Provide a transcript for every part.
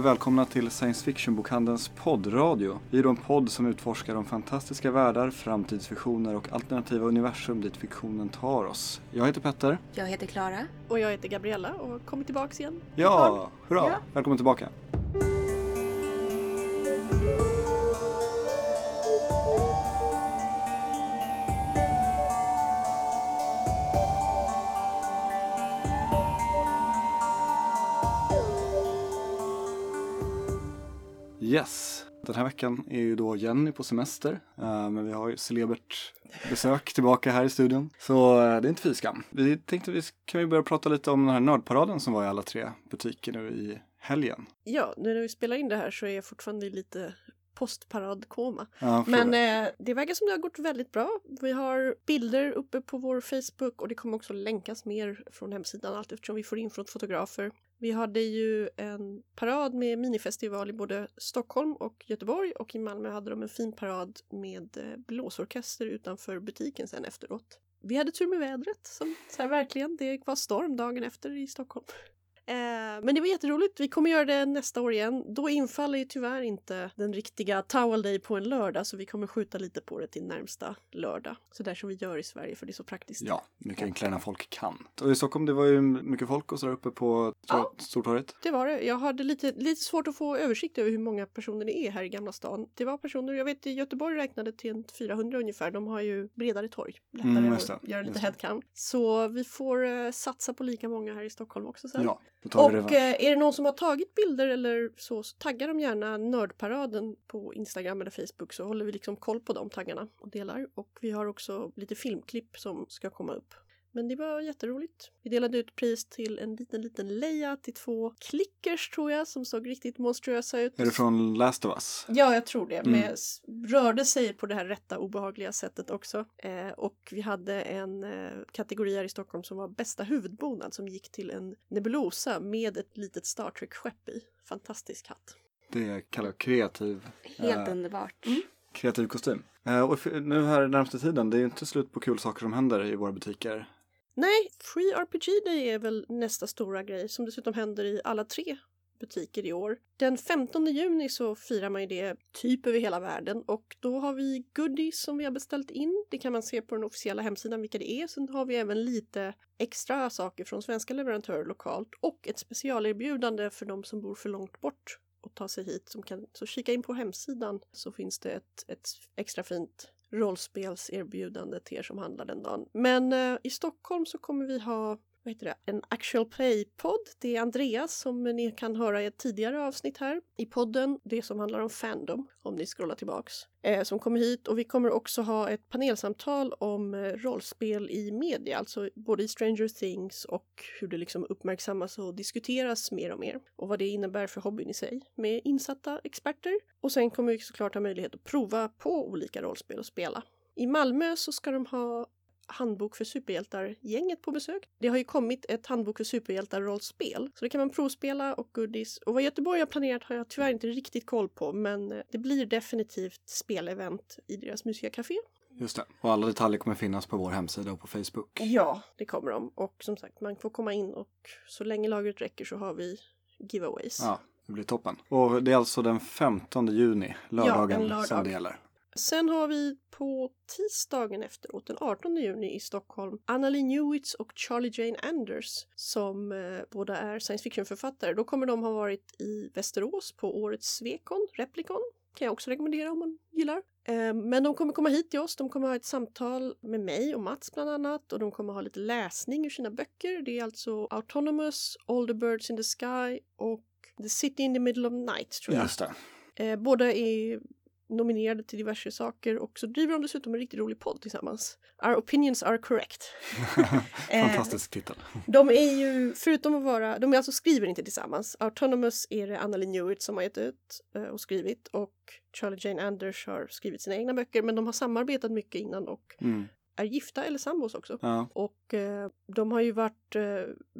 och välkomna till Science Fiction-bokhandelns poddradio. Vi är då en podd som utforskar de fantastiska världar, framtidsvisioner och alternativa universum dit fiktionen tar oss. Jag heter Petter. Jag heter Klara. Och jag heter Gabriella och kommit tillbaks igen. Ja, hurra! Ja. Välkommen tillbaka. Yes. Den här veckan är ju då Jenny på semester, eh, men vi har ju celebert besök tillbaka här i studion. Så eh, det är inte fy skam. Vi tänkte vi kan vi börja prata lite om den här nördparaden som var i alla tre butiker nu i helgen. Ja, nu när vi spelar in det här så är jag fortfarande lite postparadkoma. Ja, Men eh, det verkar som det har gått väldigt bra. Vi har bilder uppe på vår Facebook och det kommer också länkas mer från hemsidan allt eftersom vi får in från fotografer. Vi hade ju en parad med minifestival i både Stockholm och Göteborg och i Malmö hade de en fin parad med eh, blåsorkester utanför butiken sen efteråt. Vi hade tur med vädret, som, så här, verkligen. Det var storm dagen efter i Stockholm. Eh, men det var jätteroligt. Vi kommer göra det nästa år igen. Då infaller ju tyvärr inte den riktiga Towel Day på en lördag så vi kommer skjuta lite på det till närmsta lördag. Så där som vi gör i Sverige för det är så praktiskt. Ja, mycket enklare än folk kan. Och i Stockholm det var ju mycket folk och så där uppe på Ja. Stortorget. Det var det. Jag hade lite, lite svårt att få översikt över hur många personer det är här i Gamla stan. Det var personer, jag vet i Göteborg räknade till en 400 ungefär. De har ju bredare torg. Lättare Mm, att göra lite headcount. Så vi får eh, satsa på lika många här i Stockholm också sen. Ja, Och eh, är det någon som har tagit bilder eller så, så tagga dem gärna Nördparaden på Instagram eller Facebook så håller vi liksom koll på de taggarna och delar. Och vi har också lite filmklipp som ska komma upp. Men det var jätteroligt. Vi delade ut pris till en liten, liten Leia till två klickers tror jag som såg riktigt monstruösa ut. Är det från Last of Us? Ja, jag tror det. Mm. Med, s- rörde sig på det här rätta obehagliga sättet också. Eh, och vi hade en eh, kategori här i Stockholm som var bästa huvudbonad som gick till en nebulosa med ett litet Star Trek-skepp i. Fantastisk hatt. Det kallar jag kreativ, Helt Eh, underbart. kreativ kostym. Eh, och nu här närmaste tiden, det är ju inte slut på kul saker som händer i våra butiker. Nej, Free RPG Day är väl nästa stora grej som dessutom händer i alla tre butiker i år. Den 15 juni så firar man ju det typ över hela världen och då har vi goodies som vi har beställt in. Det kan man se på den officiella hemsidan vilka det är. Sen har vi även lite extra saker från svenska leverantörer lokalt och ett specialerbjudande för de som bor för långt bort och ta sig hit. Som kan, så kika in på hemsidan så finns det ett, ett extra fint rollspelserbjudande till er som handlar den dagen. Men eh, i Stockholm så kommer vi ha vad heter det? en actual play-podd. Det är Andreas som ni kan höra i ett tidigare avsnitt här i podden. Det som handlar om Fandom, om ni scrollar tillbaks. Eh, som kommer hit och vi kommer också ha ett panelsamtal om eh, rollspel i media, alltså både i Stranger Things och hur det liksom uppmärksammas och diskuteras mer och mer. Och vad det innebär för hobbyn i sig med insatta experter. Och sen kommer vi såklart ha möjlighet att prova på olika rollspel och spela. I Malmö så ska de ha Handbok för superhjältar-gänget på besök. Det har ju kommit ett Handbok för superhjältar-rollspel, så det kan man provspela och goodies. Och vad Göteborg har planerat har jag tyvärr inte riktigt koll på, men eh, det blir definitivt spelevent i deras musikcafé. Just det. Och alla detaljer kommer finnas på vår hemsida och på Facebook. Ja, det kommer de. Och som sagt, man får komma in och så länge lagret räcker så har vi giveaways. Ja, det blir toppen. Och det är alltså den 15 juni, lördagen, en lördag. som det gäller. Sen har vi på tisdagen efteråt, den 18 juni i Stockholm, Annalie Newitz och Charlie Jane Anders som eh, båda är science fiction-författare. Då kommer de ha varit i Västerås på årets Svekon, Replikon. Kan jag också rekommendera om man gillar. Eh, men de kommer komma hit till oss. De kommer ha ett samtal med mig och Mats bland annat och de kommer ha lite läsning ur sina böcker. Det är alltså Autonomous, All the Birds in the Sky och The City in the Middle of Night tror jag. Just det. Eh, båda är nominerade till diverse saker och så driver de dessutom en riktigt rolig podd tillsammans. Our opinions are correct. Eh, Fantastisk titel. De är ju, förutom att vara, de är alltså skriver inte tillsammans. Autonomous är det Annalie Newitt som har gett ut eh, och skrivit och Charlie Jane Anders har skrivit sina egna böcker men de har samarbetat mycket innan och Mm. är gifta eller sambos också. Ja, Och eh, de har ju varit eh,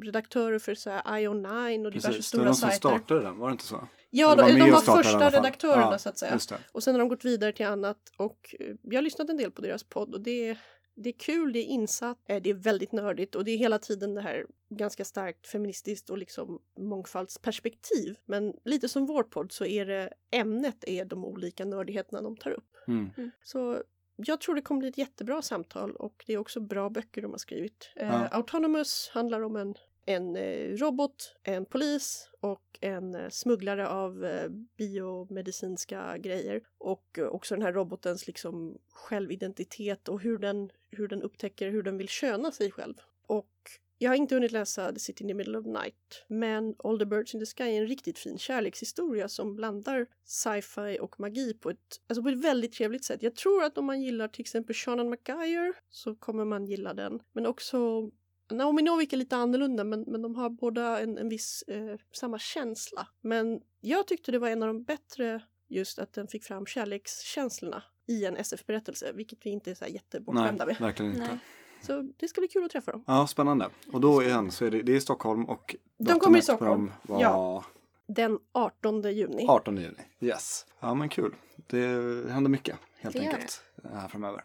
redaktörer för så här IO9 och diverse precis. Det var stora de som sajter. startade den, var det inte så? Ja, de, de och var första redaktörerna Ja, så att säga. Och sen har de gått vidare till annat och eh, jag har lyssnat en del på deras podd och det, det är kul, det är insatt, eh, det är väldigt nördigt och det är hela tiden det här ganska starkt feministiskt och liksom mångfaldsperspektiv. Men lite som vår podd så är det ämnet är de olika nördigheterna de tar upp. Mm. Så jag tror det kommer bli ett jättebra samtal och det är också bra böcker de har skrivit. Eh, Ja. Autonomous handlar om en, en eh, robot, en polis och en eh, smugglare av eh, biomedicinska grejer. Och också den här robotens liksom självidentitet och hur den, hur den upptäcker hur den vill köna sig själv. Och jag har inte hunnit läsa The City in the Middle of Night, men All the Birds in the Sky är en riktigt fin kärlekshistoria som blandar sci-fi och magi på ett, alltså på ett väldigt trevligt sätt. Jag tror att om man gillar till exempel Shannon McGuire så kommer man gilla den. Men också Naomi Novik är lite annorlunda men, men de har båda en, en viss eh, samma känsla. Men jag tyckte det var en av de bättre just att den fick fram kärlekskänslorna i en SF-berättelse, vilket vi inte är så jättebortskämda med. verkligen inte. Nej. Så det ska bli kul att träffa dem. Ja, spännande. Och då igen så är det, det är i Stockholm och De kommer i Stockholm. var Ja. Den 18 juni. 18 juni. Yes. Ja, men kul. Det händer mycket helt Det enkelt här framöver.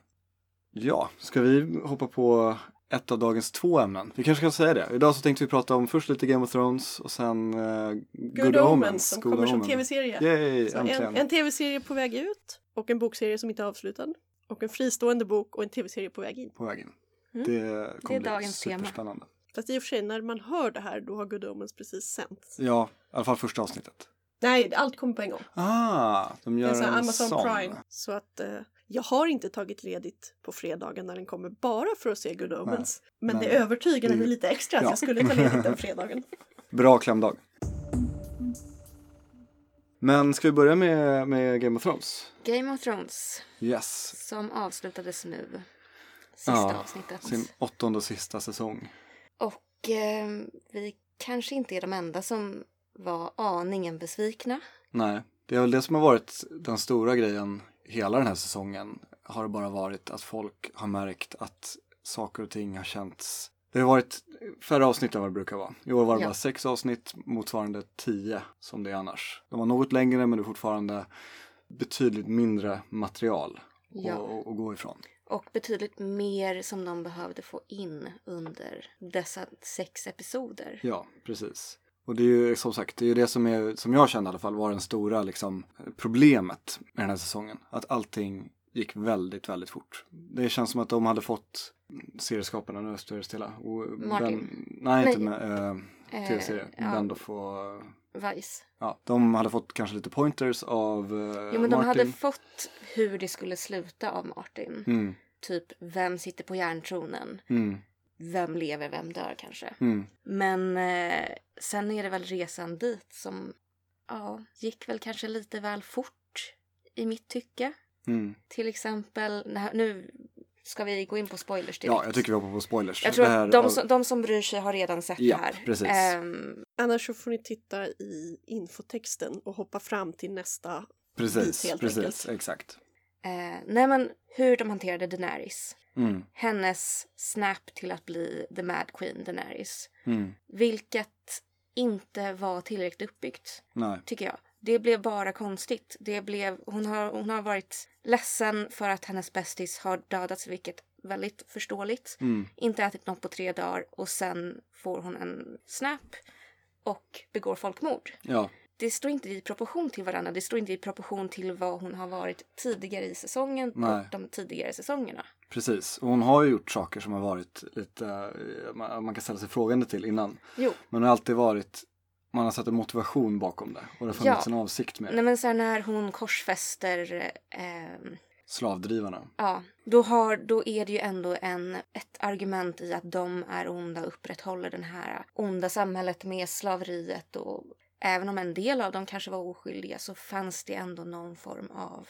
Ja, ska vi hoppa på ett av dagens två ämnen? Vi kanske kan säga det. Idag så tänkte vi prata om först lite Game of Thrones och sen uh, Good, Omens som Goda kommer som Omen. tv-serie. Yay, Så en, en tv-serie på väg ut och en bokserie som inte är avslutad. Och en fristående bok och en tv-serie på väg in. På vägen. Mm. Det Det kommer är bli dagens tema. superspännande. Fast i och för sig, när man hör det här då har Good Omens precis sänts. Ja, i alla fall första avsnittet. Nej, allt kommer på en gång. Ah, de Det gör är så här en Amazon sån. Prime. Så att eh, jag har inte tagit ledigt på fredagen när den kommer bara för att se Good Omens. men, men det övertygade det- mig lite extra att ja. jag skulle ta ledigt den fredagen. Bra klämdag. Men ska vi börja med, med Game of Thrones? Game of Thrones Yes. som avslutades nu. Sista Ja, avsnittet. Sin åttonde och sista säsong. Och eh, vi kanske inte är de enda som var aningen besvikna. Nej, det är väl det som har varit den stora grejen hela den här säsongen. Har det bara varit att folk har märkt att saker och ting har känts det har varit färre avsnitt än vad det brukar vara. I år var det Ja. bara sex avsnitt motsvarande tio som det är annars. De var något längre men det är fortfarande betydligt mindre material Ja. att, att, gå ifrån. Och betydligt mer som de behövde få in under dessa sex episoder. Ja, precis. Och det är ju som sagt, det är ju det som, är, som jag kände i alla fall var den stora liksom, problemet med den här säsongen. Att allting gick väldigt, väldigt fort. Det känns som att de hade fått serieskaparna, nu står det stilla. Och Martin. Ben, nej, inte Nej. med äh, Eh, tv-serie. ja. Bendoff och Vice. ja, de hade fått kanske lite pointers av äh, Jo men de Martin. hade fått hur det skulle sluta av Martin. Mm, Typ vem sitter på järntronen? mm, Vem lever, vem dör kanske? mm. Men eh, sen är det väl resan dit som ja, gick väl kanske lite väl fort i mitt tycke. Mm. Till exempel, nu ska vi gå in på spoilers direkt. Ja, jag tycker vi hoppar på spoilers. Jag tror här de, som, de som bryr sig har redan sett Ja, det här. precis. Ehm, Annars så får ni titta i infotexten och hoppa fram till nästa. Precis, helt precis, enkelt. exakt. eh, nej men hur de hanterade Daenerys. Mm, Hennes snap till att bli the Mad Queen Daenerys. Mm, Vilket inte var tillräckligt uppbyggt. nej. tycker jag. Det blev bara konstigt. Det blev, hon, har, hon har varit ledsen för att hennes bästis har dödats, vilket är väldigt förståeligt. Mm, Inte ätit något på tre dagar och sen får hon en snap och begår folkmord. ja, Det står inte i proportion till varandra. Det står inte i proportion till vad hon har varit tidigare i säsongen Nej. och de tidigare säsongerna. Precis, och hon har ju gjort saker som har varit lite, eh, man, kan ställa sig frågande till innan. Jo, Men det har alltid varit, man har satt en motivation bakom det och det har funnits Ja. en avsikt med det. nej men så här när hon korsfäster ehm, Slavdrivarna. Ja, då, har, då är det ju ändå en, ett argument i att de är onda och upprätthåller det här onda samhället med slaveriet. Och även om en del av dem kanske var oskyldiga så fanns det ändå någon form av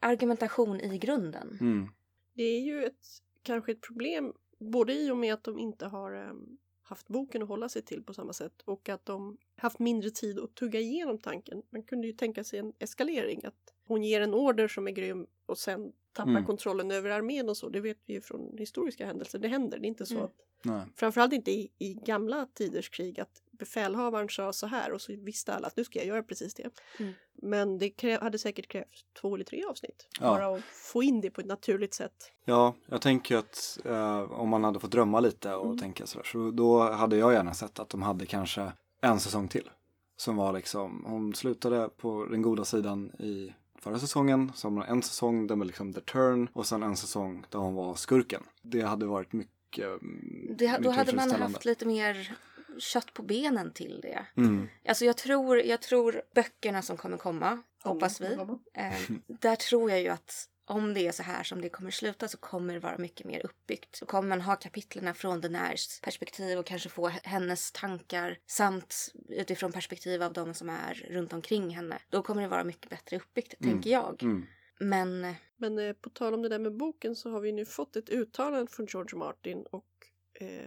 argumentation i grunden. Mm, Det är ju ett, kanske ett problem både i och med att de inte har em, haft boken att hålla sig till på samma sätt och att de haft mindre tid att tugga igenom tanken. Man kunde ju tänka sig en eskalering, att hon ger en order som är grym och sen tappar Mm. kontrollen över armén och så. Det vet vi ju från historiska händelser. Det händer. Det är inte så Mm. att nej. Framförallt inte i, i gamla tiders krig att befälhavaren sa så här och så visste alla att nu ska jag göra precis det. Mm. Men det hade säkert krävt två eller tre avsnitt. Ja. Bara att få in det på ett naturligt sätt. Ja, jag tänker att eh, om man hade fått drömma lite och Mm. tänka sådär, så då hade jag gärna sett att de hade kanske en säsong till. Som var liksom, hon slutade på den goda sidan i förra säsongen, så har man en säsong där med liksom The Turn och sen en säsong där hon var skurken. Det hade varit mycket mm, Det, då hade man haft lite mer kött på benen till det. Mm, Alltså jag tror, jag tror böckerna som kommer komma, hoppas vi. Eh, där tror jag ju att om det är så här som det kommer sluta så kommer det vara mycket mer uppbyggt. Så kommer man ha kapitlerna från Daenerys perspektiv och kanske få hennes tankar samt utifrån perspektiv av de som är runt omkring henne. Då kommer det vara mycket bättre uppbyggt, Mm. tänker jag. mm, Men eh, Men eh, på tal om det där med boken så har vi nu fått ett uttalande från George Martin och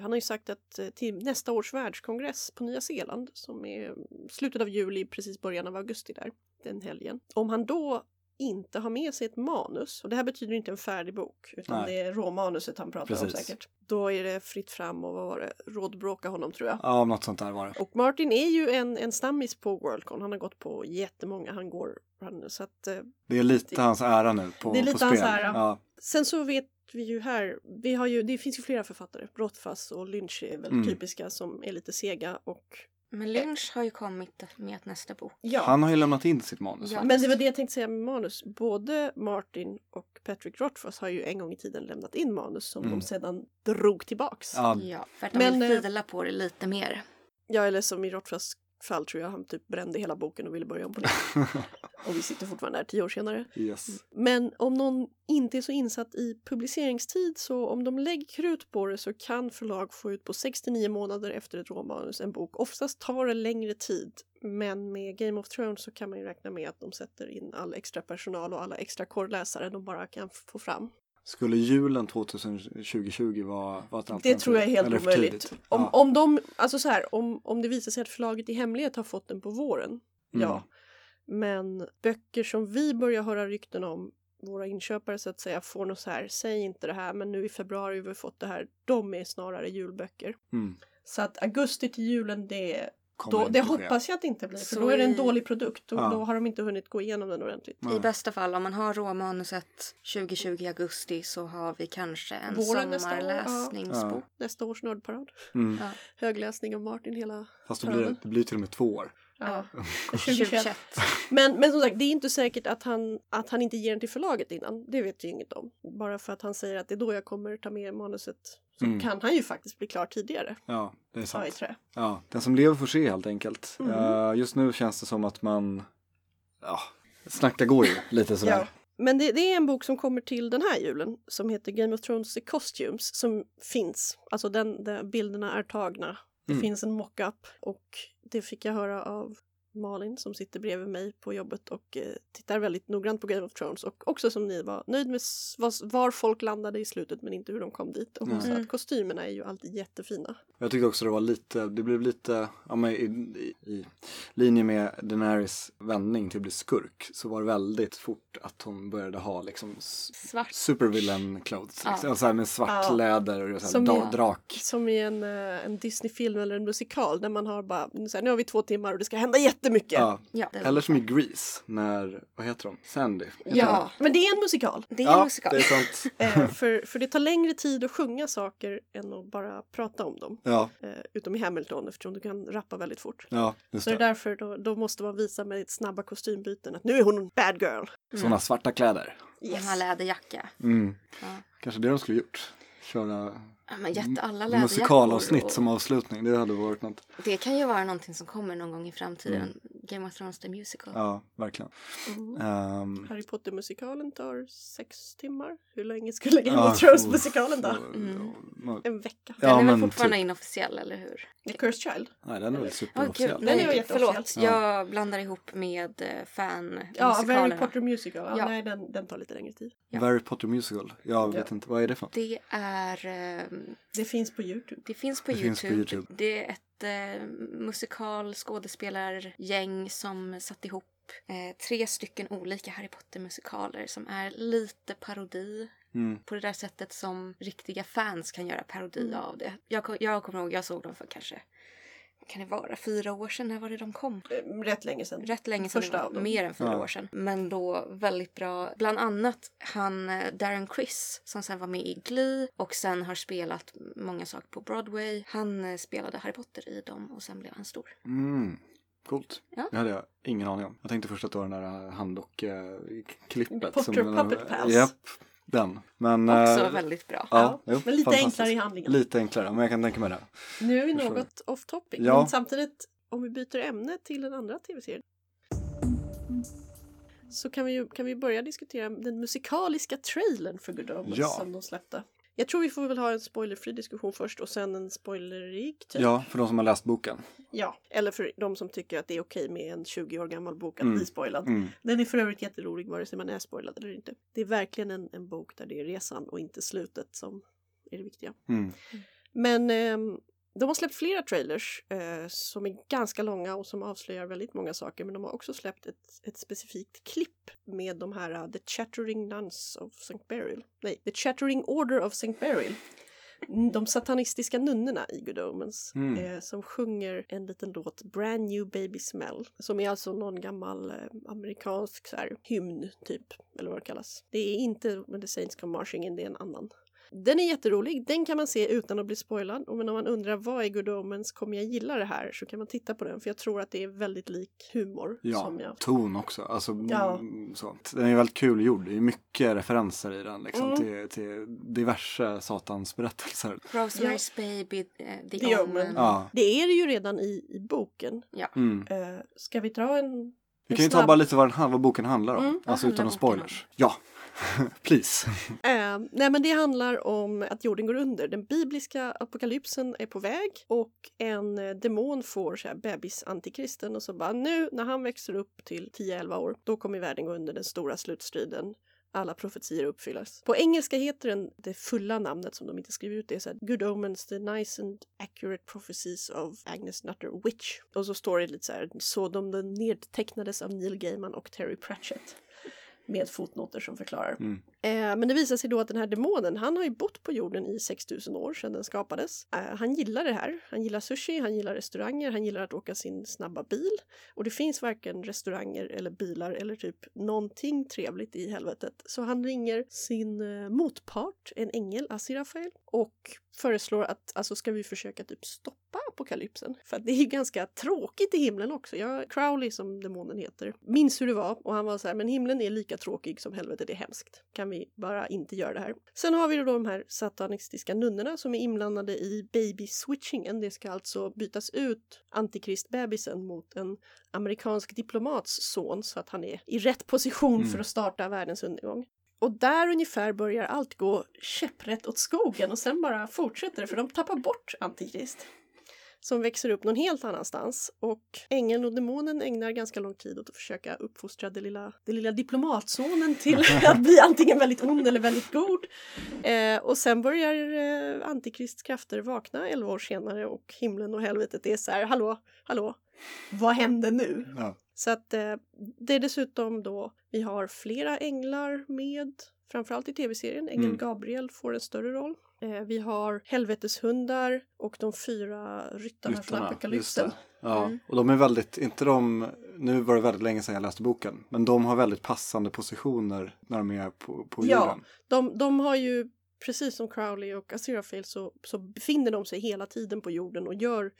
han har ju sagt att eh, till nästa års världskongress på Nya Zeeland som är mm, slutet av juli, precis början av augusti där, den helgen. Om han då inte har med sig ett manus, och det här betyder inte en färdig bok utan Nej. det är råmanuset han pratar om Precis. säkert. Då är det fritt fram och vad var det, rådbråka honom tror jag. ja, något sånt där var det. Och Martin är ju en, en stammis på Worldcon, han har gått på jättemånga, han går, han, så att eh, Det är lite Det- hans ära nu på, det är lite på spel. hans ära. Ja, Sen så vet vi ju här, vi har ju, det finns ju flera författare, Rothfuss och Lynch är väl Mm. typiska som är lite sega och Men Lynch har ju kommit med ett nästa bok. ja. Han har ju lämnat in sitt manus. Ja. Men det var det jag tänkte säga med manus. Både Martin och Patrick Rothfuss har ju en gång i tiden lämnat in manus som Mm. de sedan drog tillbaks. Ja, Ja, Ja, för att de Men, vill eh, fila på det lite mer. eller som i Rothfuss fall tror jag han typ brände hela boken och ville börja om på nytt. och vi sitter fortfarande här tio år senare. yes. Men om någon inte är så insatt i publiceringstid så om de lägger krut på det så kan förlag få ut på 69 månader efter ett råmanus en bok. Oftast tar det längre tid men med Game of Thrones så kan man ju räkna med att de sätter in all extra personal och alla extra korrläsare de bara kan få fram. Skulle julen 2020 vara, vara ett Det alternativ? tror jag är helt omöjligt. Om, ja. om de, alltså så här, om, om det visar sig att förlaget i hemlighet har fått den på våren, Mm. ja. Men böcker som vi börjar höra rykten om, våra inköpare så att säga, får nog så här, säg inte det här, men nu i februari har vi fått det här, de är snarare julböcker. Mm. Så att augusti till julen, det, Kommer då, det ske. hoppas jag att det inte blir, för Så då är det en i- dålig produkt och Ja. då har de inte hunnit gå igenom den ordentligt. I bästa fall, om man har råmanuset 2020 augusti så har vi kanske en Våren nästa år, ja. sommarläsningsbok. Nästa års nördparad. Mm. Ja. Högläsning av Martin hela Fast det blir, det blir till och med två år. Ja. 2021. 2021. Men, men som sagt, det är inte säkert att han, att han inte ger den till förlaget innan. Det vet vi inget om. Bara för att han säger att det är då jag kommer ta med manuset så Mm. kan han ju faktiskt bli klar tidigare. Ja, det är sant. Ja, den som lever får se helt enkelt. Mm. Eh, just nu känns det som att man, ja, snacka går ju lite sådär. Ja. Men det, det är en bok som kommer till den här julen som heter Game of Thrones The Costumes som finns. Alltså den, den bilderna är tagna. Det Mm. finns en mock-up och det fick jag höra av Malin som sitter bredvid mig på jobbet och eh, tittar väldigt noggrant på Game of Thrones och också som ni var nöjd med var, var folk landade i slutet men inte hur de kom dit. Och hon sa Mm. att kostymerna är ju alltid jättefina. Jag tyckte också det var lite, det blev lite, ja men i, i, i linje med Daenerys vändning till att bli skurk så var det väldigt fort att hon började ha liksom Svart. supervillain clothes. Ja. Liksom, så här med svart Ja. läder och så här Som da, i- drak. Som i en, eh, en Disney-film eller en musikal där man har bara, så här, nu har vi två timmar och det ska hända jättemycket. Ja. Ja, Eller som i Grease när, vad heter de? Sandy? Heter Ja, men det är en musikal. det är de? en ja, musikal. det är sant. Eh, för, för det tar längre tid att sjunga saker än att bara prata om dem. Ja, Eh, utom i Hamilton eftersom du kan rappa väldigt fort. ja, just Så det är därför då, då måste man visa med snabba kostymbyten att nu är hon en bad girl. Sådana svarta kläder. Hon har läderjacka. Mm. Ja. Kanske det de skulle gjort. Köra Ja, men jätte alla läderjackor. musikalavsnitt och- som avslutning. Det hade varit något. Det kan ju vara någonting som kommer någon gång i framtiden. Game of Thrones the Musical. Ja, verkligen. Mm. Ehm, Harry Potter-musikalen tar sex timmar. Hur länge skulle Game ja, of Thrones-musikalen ta? Mm. En vecka. Ja, Den är väl men fortfarande typ. inofficiell, eller hur? The Cursed Child. Nej, den är väl superofficiell. Den är ju förlåt. Ja. Jag blandar ihop med eh, fan Ja, Harry. Potter Musical. Ja, Ja. Nej, den, den tar lite längre tid. Ja. Harry Potter Musical. Jag vet inte, vad är det för? Det är... ehm, Det finns på Youtube. Det finns på, Det YouTube. finns på YouTube. Det är ett eh, musikal skådespelargäng som satt ihop eh, tre stycken olika Harry Potter-musikaler som är lite parodi Mm. på det där sättet som riktiga fans kan göra parodi Mm. av det. Jag, jag kommer ihåg, jag såg dem för kanske kan det vara, fyra år sedan? När var det de kom? Eh, Rätt länge sedan. Rätt länge sedan, Första var, dem. mer än fyra Ja. år sedan. Men då väldigt bra. Bland annat han eh, Darren Criss som sen var med i Glee och sen har spelat många saker på Broadway. Han eh, spelade Harry Potter i dem och sen blev han stor. Mm. Coolt. Ja. Det hade jag ingen aning om. Jag tänkte först att det var den där handdock-klippet. Potter Puppet Pals. Japp, den. Men... Också eh, väldigt bra. Ja, jo, Men lite enklare i handlingen. Lite enklare, men jag kan tänka mig det. Nu är vi Förstår. något off topic. Ja. Men samtidigt, om vi byter ämne till den andra tv-serien. Så kan vi, ju- kan vi börja diskutera den musikaliska trailern för Good Omens Ja. som de släppte. Jag tror vi får väl ha en spoilerfri diskussion först och sen en spoilerig typ. Ja, för de som har läst boken. Ja, eller för de som tycker att det är okej med en 20 år gammal bok att Mm. bli spoilad. Mm. Den är för övrigt jätterolig vare sig man är spoilad eller inte. Det är verkligen en, en bok där det är resan och inte slutet som är det viktiga. Mm. Men ehm, de har släppt flera trailers eh, som är ganska långa och som avslöjar väldigt många saker. Men de har också släppt ett, ett specifikt klipp med de här uh, The Chattering Nuns of St. Beryl. Nej, The Chattering Order of St. Beryl. Mm, De satanistiska nunnorna i Good Omens Mm. eh, som sjunger en liten låt, Brand New Baby Smell, som är alltså någon gammal eh, amerikansk så här, hymn typ, eller vad det kallas. Det är inte the Saints Come Marching In, det är en annan. Den är jätterolig, den kan man se utan att bli spoilad. Och men om man undrar vad är Good Omens, kommer jag gilla det här? Så kan man titta på den, för jag tror att det är väldigt lik humor. Ja, Som jag... ton också. Alltså, Ja. mm, så. Den är väldigt kul gjord. Det är mycket referenser i den liksom, Mm. till, till diverse satans berättelser. Rosemary's Baby, eh, The, The Omen. Omen. Ja. Det är det ju redan i, i boken. Mm. Eh, ska vi dra en... Vi kan ju ta bara lite vad, den, vad boken handlar om. Mm, alltså utan några spoilers. Ja, please. Eh, nej men det handlar om att jorden går under. Den bibliska apokalypsen är på väg och en eh, demon får så här bebis-antikristen och så bara nu när han växer upp till 10-11 år då kommer världen gå under den stora slutstriden. Alla profetier uppfyllas. På engelska heter den det fulla namnet som de inte skriver ut. Det är så här, Good Omens, the nice and accurate prophecies of Agnes Nutter Witch. Och så står det lite så här, så de nedtecknades av Neil Gaiman och Terry Pratchett. Med fotnoter som förklarar. Mm. Eh, men det visar sig då att den här demonen, han har ju bott på jorden i 6000 år sedan den skapades. Eh, han gillar det här. Han gillar sushi, han gillar restauranger, han gillar att åka sin snabba bil. Och det finns varken restauranger eller bilar eller typ någonting trevligt i helvetet. Så han ringer sin eh, motpart, en ängel, Asirafael, och föreslår att alltså ska vi försöka typ stoppa apokalypsen? För att det är ju ganska tråkigt i himlen också. Jag, Crowley som demonen heter, minns hur det var och han var så här, men himlen är lika tråkig som helvetet är hemskt. Kan vi bara inte göra det här? Sen har vi då de här satanistiska nunnorna som är inblandade i baby switchingen. Det ska alltså bytas ut antikristbebisen mot en amerikansk diplomats son så att han är i rätt position Mm. för att starta världens undergång. Och där ungefär börjar allt gå käpprätt åt skogen och sen bara fortsätter det för de tappar bort Antikrist. Som växer upp någon helt annanstans och ängeln och demonen ägnar ganska lång tid åt att försöka uppfostra det lilla, det lilla diplomatsonen till att bli antingen väldigt ond eller väldigt god. Eh, och sen börjar eh, Antikrists krafter vakna elva år senare och himlen och helvetet är så här, hallå, hallå, vad hände nu? Ja. Så att eh, det är dessutom då vi har flera änglar med, framförallt i tv-serien. Ängeln Mm. Gabriel får en större roll. Eh, vi har helveteshundar och de fyra ryttarna från Ryttarna, just apokalypsen. Ja, Mm. och de är väldigt, inte de, nu var det väldigt länge sedan jag läste boken, men de har väldigt passande positioner när de är på, på Ja. jorden. De, de har ju, precis som Crowley och Aziraphale, så, så befinner de sig hela tiden på jorden och gör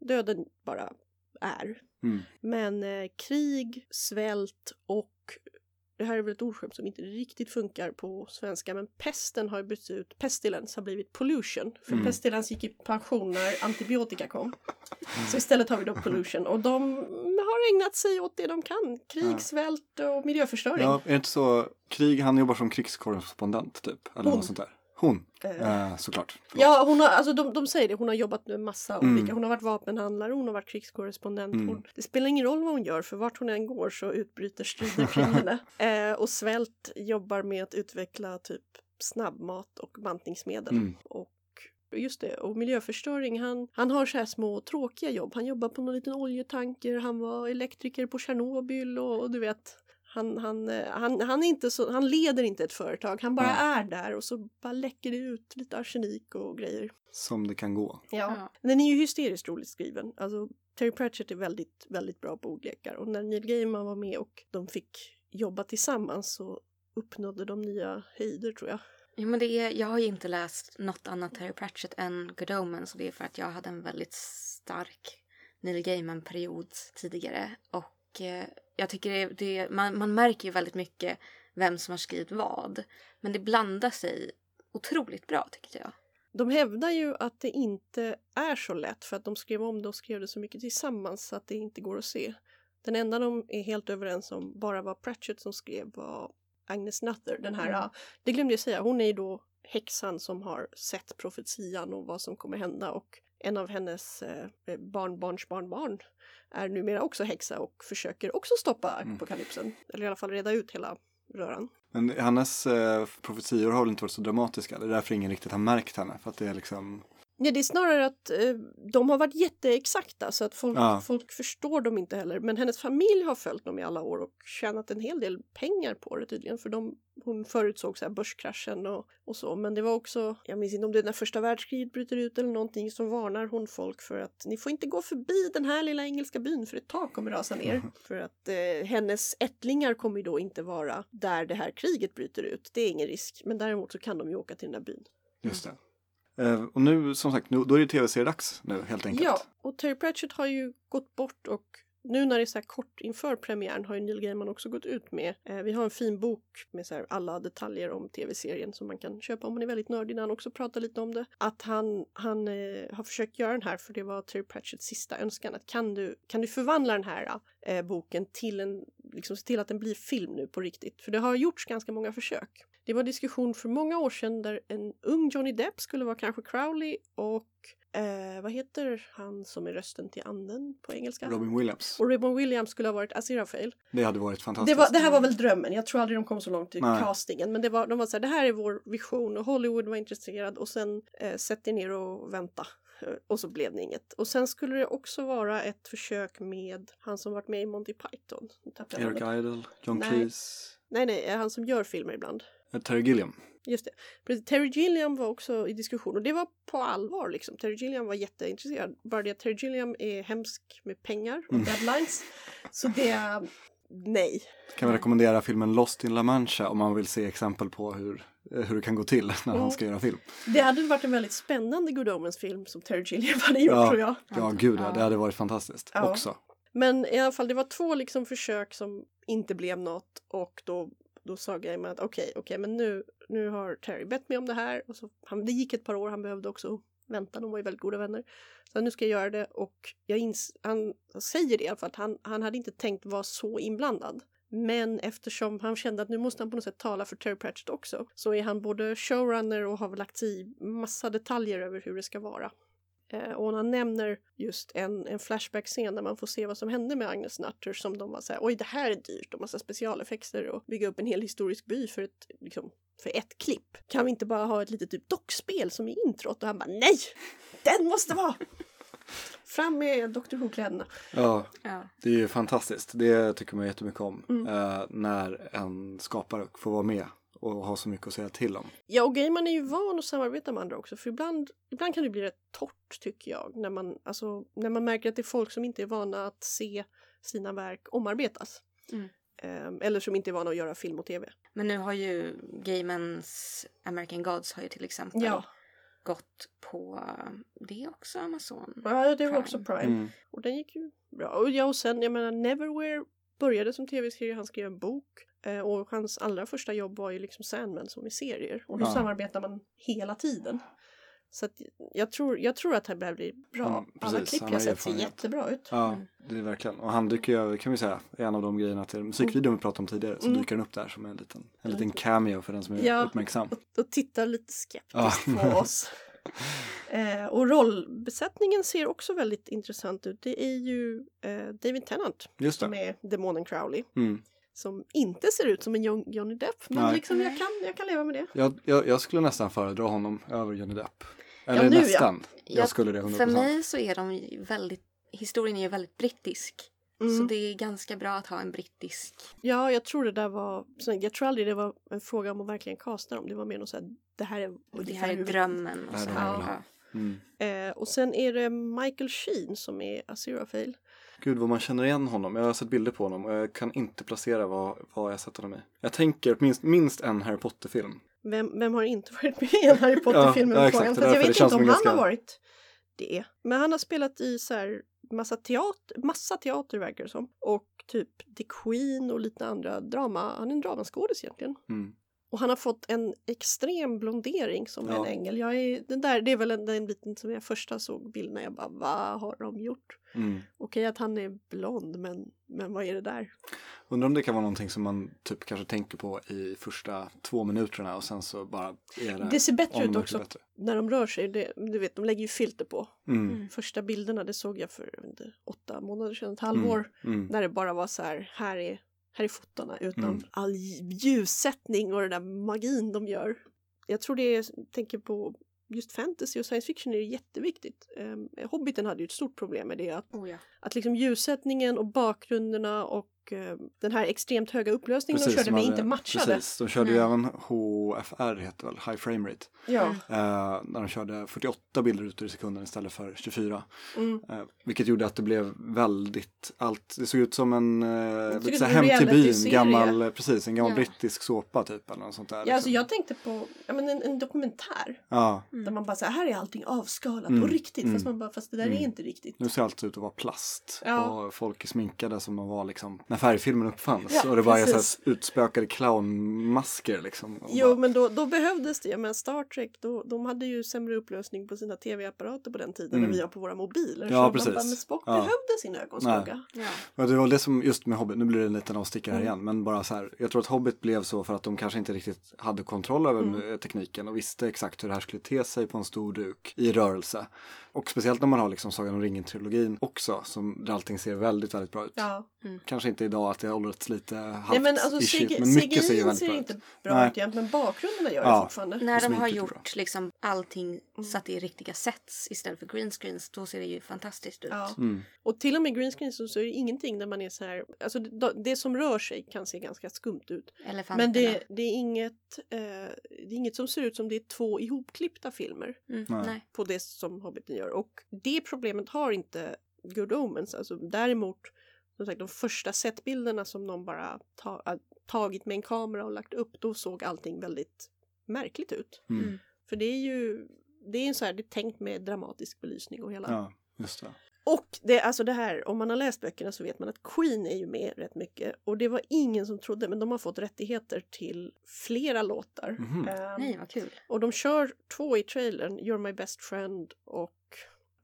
döden bara är. Mm. Men eh, krig, svält och det här är väl ett ordskämt som inte riktigt funkar på svenska men pesten har bytts ut, pestilens har blivit pollution. För Mm. pestilens gick i pension när antibiotika kom. Så istället har vi då pollution och de har ägnat sig åt det de kan. Krig, Ja. svält och miljöförstöring. Ja, är det inte så, Krig han jobbar som krigskorrespondent typ? Eller Hon. något sånt där. Hon, Eh, eh, såklart. Förlåt. Ja, hon har, alltså de, de säger det, hon har jobbat med massa Mm. olika, hon har varit vapenhandlare, hon har varit krigskorrespondent. Mm. Hon, det spelar ingen roll vad hon gör för vart hon än går så utbryter strider kring henne. Eh, och Svält jobbar med att utveckla typ snabbmat och bantningsmedel. Mm. Och just det, och miljöförstöring, han, han har så här små tråkiga jobb. Han jobbar på någon liten oljetanker, han var elektriker på Tjernobyl och, och du vet Han, han, eh, han, han, är inte så, han leder inte ett företag, han bara Ja. är där och så bara läcker det ut lite arsenik och grejer. Som det kan gå. Ja. Den är ju hysteriskt roligt skriven. Alltså, Terry Pratchett är väldigt, väldigt bra på ordlekar och när Neil Gaiman var med och de fick jobba tillsammans så uppnådde de nya höjder tror jag. Jo, men det är, jag har ju inte läst något annat Terry Pratchett än Good Omens och det är för att jag hade en väldigt stark Neil Gaiman-period tidigare. Och eh, jag tycker det, det, man, man märker ju väldigt mycket vem som har skrivit vad. Men det blandar sig otroligt bra tycker jag. De hävdar ju att det inte är så lätt för att de skrev om det och skrev det så mycket tillsammans så att det inte går att se. Den enda de är helt överens om bara var Pratchett som skrev var Agnes Nutter. Den här, Mm. det glömde jag säga, hon är ju då häxan som har sett profetian och vad som kommer hända och en av hennes eh, barnbarns barnbarn är numera också häxa och försöker också stoppa Mm. apokalypsen. Eller i alla fall reda ut hela röran. Men hennes eh, profetior har väl inte varit så dramatiska. Det är därför ingen riktigt har märkt henne. För att det är liksom... Ja, det är snarare att eh, de har varit jätteexakta så att folk, Ja. folk förstår dem inte heller. Men hennes familj har följt dem i alla år och tjänat en hel del pengar på det tydligen. För de, hon förutsåg så här börskraschen och, och så. Men det var också, jag minns inte om det är när första världskriget bryter ut eller någonting, så varnar hon folk för att ni får inte gå förbi den här lilla engelska byn för ett tak kommer rasa ner. För att eh, hennes ättlingar kommer ju då inte vara där det här kriget bryter ut. Det är ingen risk. Men däremot så kan de ju åka till den där byn. Just det. Eh, och nu, som sagt, nu, då är det tv-seriedags nu helt enkelt. Ja, och Terry Pratchett har ju gått bort och nu när det är så här kort inför premiären har ju Neil Gaiman också gått ut med. Eh, vi har en fin bok med så här alla detaljer om tv-serien som man kan köpa om man är väldigt nördig. När han också pratar lite om det. Att han, han eh, har försökt göra den här för det var Terry Pratchetts sista önskan. Att kan du, kan du förvandla den här eh, boken till en, liksom se till att den blir film nu på riktigt? För det har gjorts ganska många försök. Det var diskussion för många år sedan där en ung Johnny Depp skulle vara kanske Crowley och eh, vad heter han som är rösten till anden på engelska? Robin Williams. Och Robin Williams skulle ha varit Aziraphale. Det hade varit Det, fantastiskt. var, det här var väl drömmen. Jag tror aldrig de kom så långt i Nej. castingen. Men det var, de var så här, det här är vår vision och Hollywood var intresserad och sen eh, sätt er ner och vänta. Eh, Och så blev det inget. Och sen skulle det också vara ett försök med han som varit med i Monty Python. Eric. Idle, John Nej. Cleese, Nej, nej, han som gör filmer ibland. Eh, Terry Gilliam. Just det. Terry Gilliam var också i diskussion och det var på allvar liksom. Terry Gilliam var jätteintresserad. Bara det att Terry Gilliam är hemsk med pengar och Mm. deadlines. Så det, nej. Kan vi rekommendera filmen Lost in La Mancha om man vill se exempel på hur, eh, hur det kan gå till när Mm. han ska göra film. Det hade varit en väldigt spännande Good Omens film som Terry Gilliam hade gjort Ja. tror jag. Ja, gud Ja. det hade varit fantastiskt Ja. också. Men i alla fall, det var två liksom försök som inte blev något och då, då sa Gaiman att okej, okej, men nu, nu har Terry bett mig om det här. Och så, han, det gick ett par år, han behövde också vänta, de var ju väldigt goda vänner. Så nu ska jag göra det och jag ins, han säger det för att han, han hade inte tänkt vara så inblandad. Men eftersom han kände att nu måste han på något sätt tala för Terry Pratchett också så är han både showrunner och har väl lagt sig i massa detaljer över hur det ska vara. Eh, och han nämner just en, en flashback-scen där man får se vad som hände med Agnes Nutter som de var så här, oj det här är dyrt och massa specialeffekter och bygga upp en hel historisk by för ett, liksom, för ett klipp. Kan vi inte bara ha ett litet typ dockspel som i introt? Och han bara nej! Den måste vara! Fram med Dr Who-kläderna. Ja, Ja. det är ju fantastiskt. Det tycker man jättemycket om. Mm. Eh, när en skapare får vara med och ha så mycket att säga till om. Ja, och Gaiman är ju van att samarbeta med andra också, för ibland, ibland kan det bli rätt torrt tycker jag, när man, alltså, när man märker att det är folk som inte är vana att se sina verk omarbetas. Mm. Ehm, eller som inte är vana att göra film och tv. Men nu har ju Gaimans American Gods har ju till exempel Ja, gått på det är också Amazon. ja det var också Prime. Mm. Och den gick ju bra. Och, ja, och sen, jag menar, Neverwhere började som tv-serie, han skrev en bok. Eh, och hans allra första jobb var ju liksom Sandman som i serier. Och då Ja. samarbetar man hela tiden. Så att jag, tror, jag tror att det här börjar bli bra. Mm, Alla klipp jag sett ser jättebra ut. Ja, det är verkligen. Och han dyker ju, kan vi säga, är en av de grejerna till musikvideon vi pratade om tidigare. Så Mm. dyker han upp där som en liten, en liten cameo för den som är Ja. uppmärksam. Och, och tittar lite skeptiskt Ja. på oss. Eh, och rollbesättningen ser också väldigt intressant ut. Det är ju eh, David Tennant som är demonen Crowley. Mm. Som inte ser ut som en Johnny Depp. Men Nej. liksom, jag, kan, jag kan leva med det. Jag, jag, jag skulle nästan föredra honom över Johnny Depp. Eller Ja, nu nästan. Jag Jag- skulle det 100%. För mig så är de väldigt, historien är ju väldigt brittisk. Så Mm. det är ganska bra att ha en brittisk. Ja, jag tror det där var, så jag tror aldrig det var en fråga om att verkligen kasta dem. Det var mer något såhär, det här är Det ungefär här är hur drömmen. Och Det så. det. Ja. Mm. Eh, och sen är det Michael Sheen som är Aziraphale. Gud vad man känner igen honom. Jag har sett bilder på honom och jag kan inte placera vad, vad jag sett honom i. Jag tänker minst, minst en Harry Potter-film. Vem, vem har inte varit med i en Harry Potter-film? Ja, ja, exakt. Fast jag vet inte om han ganska- har varit det. Men han har spelat i så här massa teater, massa teater verkar det som. Och typ The Queen och lite andra drama. Han är en dramaskådis egentligen. Mm. Och han har fått en extrem blondering som Ja. en ängel. Jag är, den, där, det är väl den, den biten som jag första såg bilderna. Jag bara, vad har de gjort? Mm. Okej att han är blond, men, men vad är det där? Undrar om det kan vara någonting som man typ kanske tänker på i första två minuterna och sen så bara är det Det ser bättre ut också bättre. när de rör sig. Det, du vet, de lägger ju filter på. Mm. Mm. Första bilderna, det såg jag för inte, åtta månader sedan, ett halvår. Mm. När det bara var så här, här är, här är fotona utan Mm. all ljussättning och den där magin de gör. Jag tror det är, tänker på just fantasy och science fiction är det jätteviktigt. Um, Hobbiten hade ju ett stort problem med det, att, Oh, ja. att liksom ljussättningen och bakgrunderna och eh, den här extremt höga upplösningen de körde de med hade- inte matchade. Precis, de körde ju Nej. även HFR heter väl, High Frame Rate. Ja. Eh, när de körde 48 bilder i sekunden istället för 24. Mm. Eh, vilket gjorde att det blev väldigt, allt, det såg ut som en, eh, lite så hem till byn, gammal, precis, en gammal Ja. brittisk såpa typ eller något sånt där. Ja, liksom. alltså jag tänkte på ja, men en, en dokumentär ja, där man bara säger här är allting avskalat Mm. på riktigt fast Mm. man bara fast det där Mm. är inte riktigt. nu ser allt ut att vara plast Ja. och folk är sminkade som de var liksom när färgfilmen uppfanns Ja, och det bara är så precis. här utspökade clownmasker liksom. Och Jo bara, men då, då behövdes det, men Star Trek då, de hade ju sämre upplösning på sina tv-apparater på den tiden Mm. än vi har på våra mobiler. Ja, så precis. bara, men Spock Ja. behövde sin ögonskugga. Ja. Ja, det var det som just med Hobbit, nu blir det en liten avstickare här Mm. igen, men bara så här, jag tror att Hobbit blev så för att de kanske inte riktigt hade kontroll över Mm. tekniken och visste exakt hur det här skulle te sig på en stor duk i rörelse. Och speciellt när man har liksom Sagan om ringen-trilogin också, som där allting ser väldigt, väldigt bra ut. Ja. Kanske inte idag att det har åldrats lite halvt Nej men alltså CG, men mycket ser ju väldigt ser bra inte ut. bra Nej. ut jämt men bakgrunderna gör Ja. det fortfarande. När de har gjort liksom allting satt i riktiga sets istället för green screens, då ser det ju fantastiskt ut. Ja. Mm. Och till och med green screen så, så är det ingenting där man är så här, alltså det, det som rör sig kan se ganska skumt ut. Men det, det, är inget, eh, det är inget som ser ut som det är två ihopklippta filmer. Mm, på det som Hobbiten gör. Och det problemet har inte Good Omens. Alltså, däremot, som sagt, de första setbilderna som de bara ta, äh, tagit med en kamera och lagt upp, då såg allting väldigt märkligt ut. Mm. Mm. För det är ju, det är en så här, det är tänkt med dramatisk belysning och hela. Ja, just det. Och det, alltså det här, om man har läst böckerna så vet man att Queen är ju med rätt mycket. Och det var ingen som trodde, men de har fått rättigheter till flera låtar. Mhm. Ehm, Nej, vad kul. och de kör två i trailern, You're My Best Friend och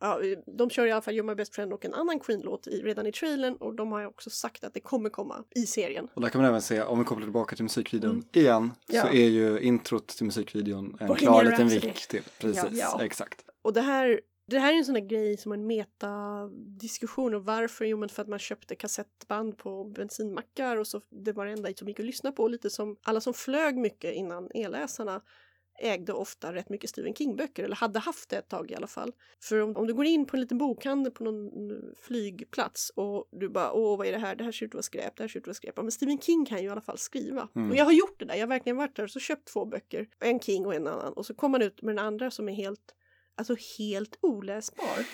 Ja, de kör i alla fall You're My Best Friend och en annan Queen-låt redan i trailern och de har ju också sagt att det kommer komma i serien. Och där kan man även se, om vi kopplar tillbaka till musikvideon Mm. igen, Ja. så är ju introt till musikvideon en Bohemian klar liten vink till. Precis, Ja. exakt. Och det här, det här är en sån där grej som en metadiskussion och varför? Jo men för att man köpte kassettband på bensinmackar och så det var det enda som gick att lyssna på. Lite som alla som flög mycket innan elläsarna ägde ofta rätt mycket Stephen King-böcker, eller hade haft det ett tag i alla fall. För om, om du går in på en liten bokhandel på någon mm, flygplats och du bara åh vad är det här, det här ser ut att vara skräp, det här ser ut att vara skräp. Men Stephen King kan ju i alla fall skriva. Mm. Och jag har gjort det där, jag har verkligen varit där och så köpt två böcker, en King och en annan. Och så kommer man ut med den andra som är helt, alltså helt oläsbar.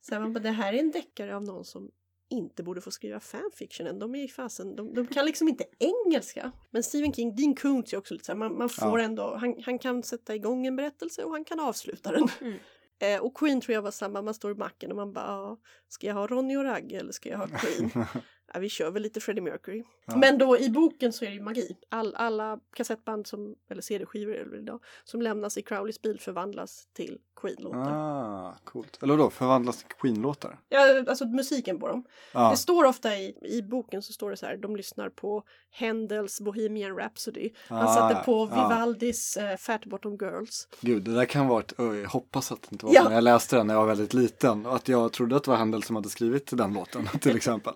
Så man bara, det här är en deckare av någon som inte borde få skriva fanfictionen. De är ju fasen, de, de kan liksom inte engelska. Men Stephen King, Dean Koontz är också lite så här, man, man får Ja. ändå, han, han kan sätta igång en berättelse och han kan avsluta den. Mm. Eh, och Queen tror jag var samma, man står i macken och man bara, ja, ska jag ha Ronny och Ragge eller ska jag ha Queen? ja, vi kör väl lite Freddie Mercury. Ja. Men då i boken så är det ju magi. All, alla kassettband som, eller CD-skivor är det idag, som lämnas i Crowleys bil förvandlas till Queen-låtar. Ah, coolt. Eller då förvandlas till Queen-låtar? Ja, alltså musiken på dem. Ja, Det står ofta i, i boken så står det så här, de lyssnar på Händels Bohemian Rhapsody. Han Ah, satte på. Vivaldis uh, Fat Bottom Girls. gud, det där kan vara ett, jag hoppas att det inte var Ja. när jag läste den när jag var väldigt liten att jag trodde att det var Handel som hade skrivit den låten till exempel.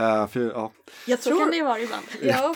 Eh, för, ja. Jag Så kan tror... det ju vara ibland. Ja,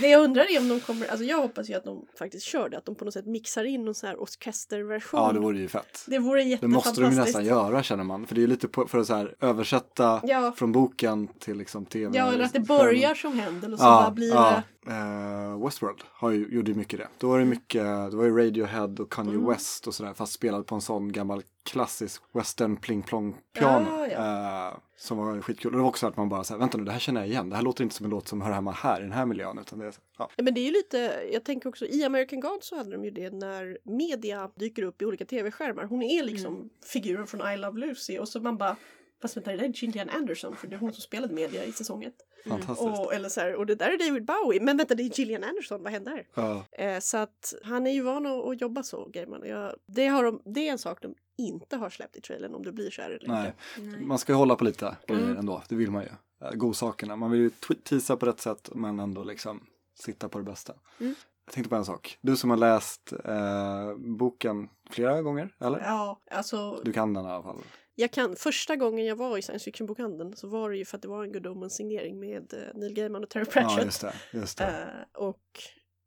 det jag undrar är om de kommer, alltså jag hoppas ju att de faktiskt kör det, att de på något sätt mixar in någon sån här orkesterversion. ja, det vore ju fett. det vore Det jättefantastiskt. måste de ju nästan göra känner man. För det är lite på, för att så här, översätta Ja. från boken till liksom tv. Ja, eller att det börjar som händer och så Ja, bara blir ja. det... Eh, Westworld har ju, gjorde ju mycket det. Då var det mycket, det var ju Radiohead och Kanye Mm. West och sådär. Fast spelad på en sån gammal klassisk western pling plong piano. Ja, ja. eh, som var skitkul. Och det var också att man bara såhär, vänta nu det här känner jag igen. Det här låter inte som en låt som hör hemma här i den här miljön. Utan det är, ja. Men det är ju lite, jag tänker också i American God så hade de ju det när media dyker upp i olika tv-skärmar. Hon är liksom Mm. figuren från I Love Lucy och så man bara Fast vänta, det där är Gillian Anderson för det är hon som spelade media i säsong ett. Fantastiskt. Och, eller så här, och det där är David Bowie. Men vänta, det är Gillian Anderson, vad hände här? Ja. Eh, så att han är ju van att, att jobba så, Gaiman. Jag, det, har de, det är en sak de inte har släppt i trailern om du blir kär eller Nej, inte. Nej. man ska ju hålla på lite grejer Mm. ändå. Det vill man ju. Eh, Godsakerna. Man vill ju teasa på rätt sätt men ändå liksom sitta på det bästa. Mm. Jag tänkte på en sak. Du som har läst eh, boken flera gånger, eller? Ja, alltså Du kan den i alla fall. jag kan, första gången jag var i science fiction-bokhandeln så var det ju för att det var en Good Omens signering med eh, Neil Gaiman och Terry Pratchett. Ja, just det. Just det. Eh, och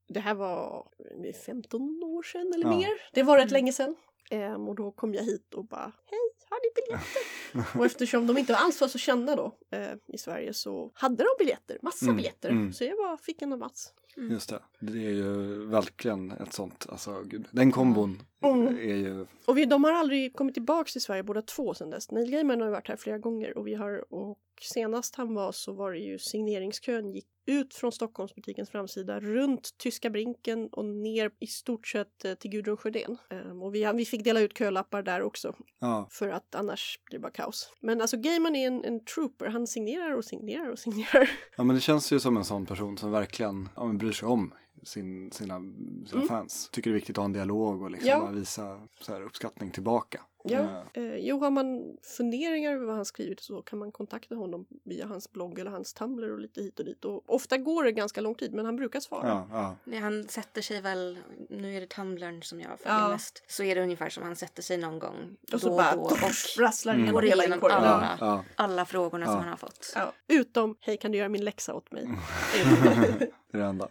det här var eh, 15 år sedan eller Ja. mer. Det var rätt Mm. länge sedan. Ehm, och då kom jag hit och bara Hej, har ni biljetter? och eftersom de inte alls var så kända då eh, i Sverige så hade de biljetter, massa Mm, biljetter. mm. Så jag bara fick en av Mats. Just det. Det är ju verkligen ett sånt, alltså gud. Den kombon Mm. är ju, Och vi, de har aldrig kommit tillbaks till Sverige båda två sedan dess. Neil Gaiman har varit här flera gånger och vi har och senast han var så var det ju signeringskön gick ut från Stockholmsbutikens framsida runt Tyska brinken och ner i stort sett eh, till Gudrun Sjödén. Ehm, och vi, vi fick dela ut kölappar där också ja. för att annars blir det bara kaos. Men alltså Gaiman är en, en trooper. Han signerar och signerar och signerar. ja, men det känns ju som en sån person som verkligen ja, men bryr sig om sin, sina, sina Mm. fans. Tycker det är viktigt att ha en dialog och liksom Ja. visa så här, uppskattning tillbaka. Ja. Eh, Eh, jo, har man funderingar över vad han skrivit så kan man kontakta honom via hans blogg eller hans Tumblr och lite hit och dit. Och ofta går det ganska lång tid men han brukar svara. ja, ja. Nej, han sätter sig väl, nu är det Tumblrn som jag följer Ja. mest, så är det ungefär som han sätter sig någon gång Och så då bara då och rasslar Mm. igenom går alla. ja, ja. alla frågorna Ja. som han har fått. Ja, utom, hej kan du göra min läxa åt mig? det är det enda.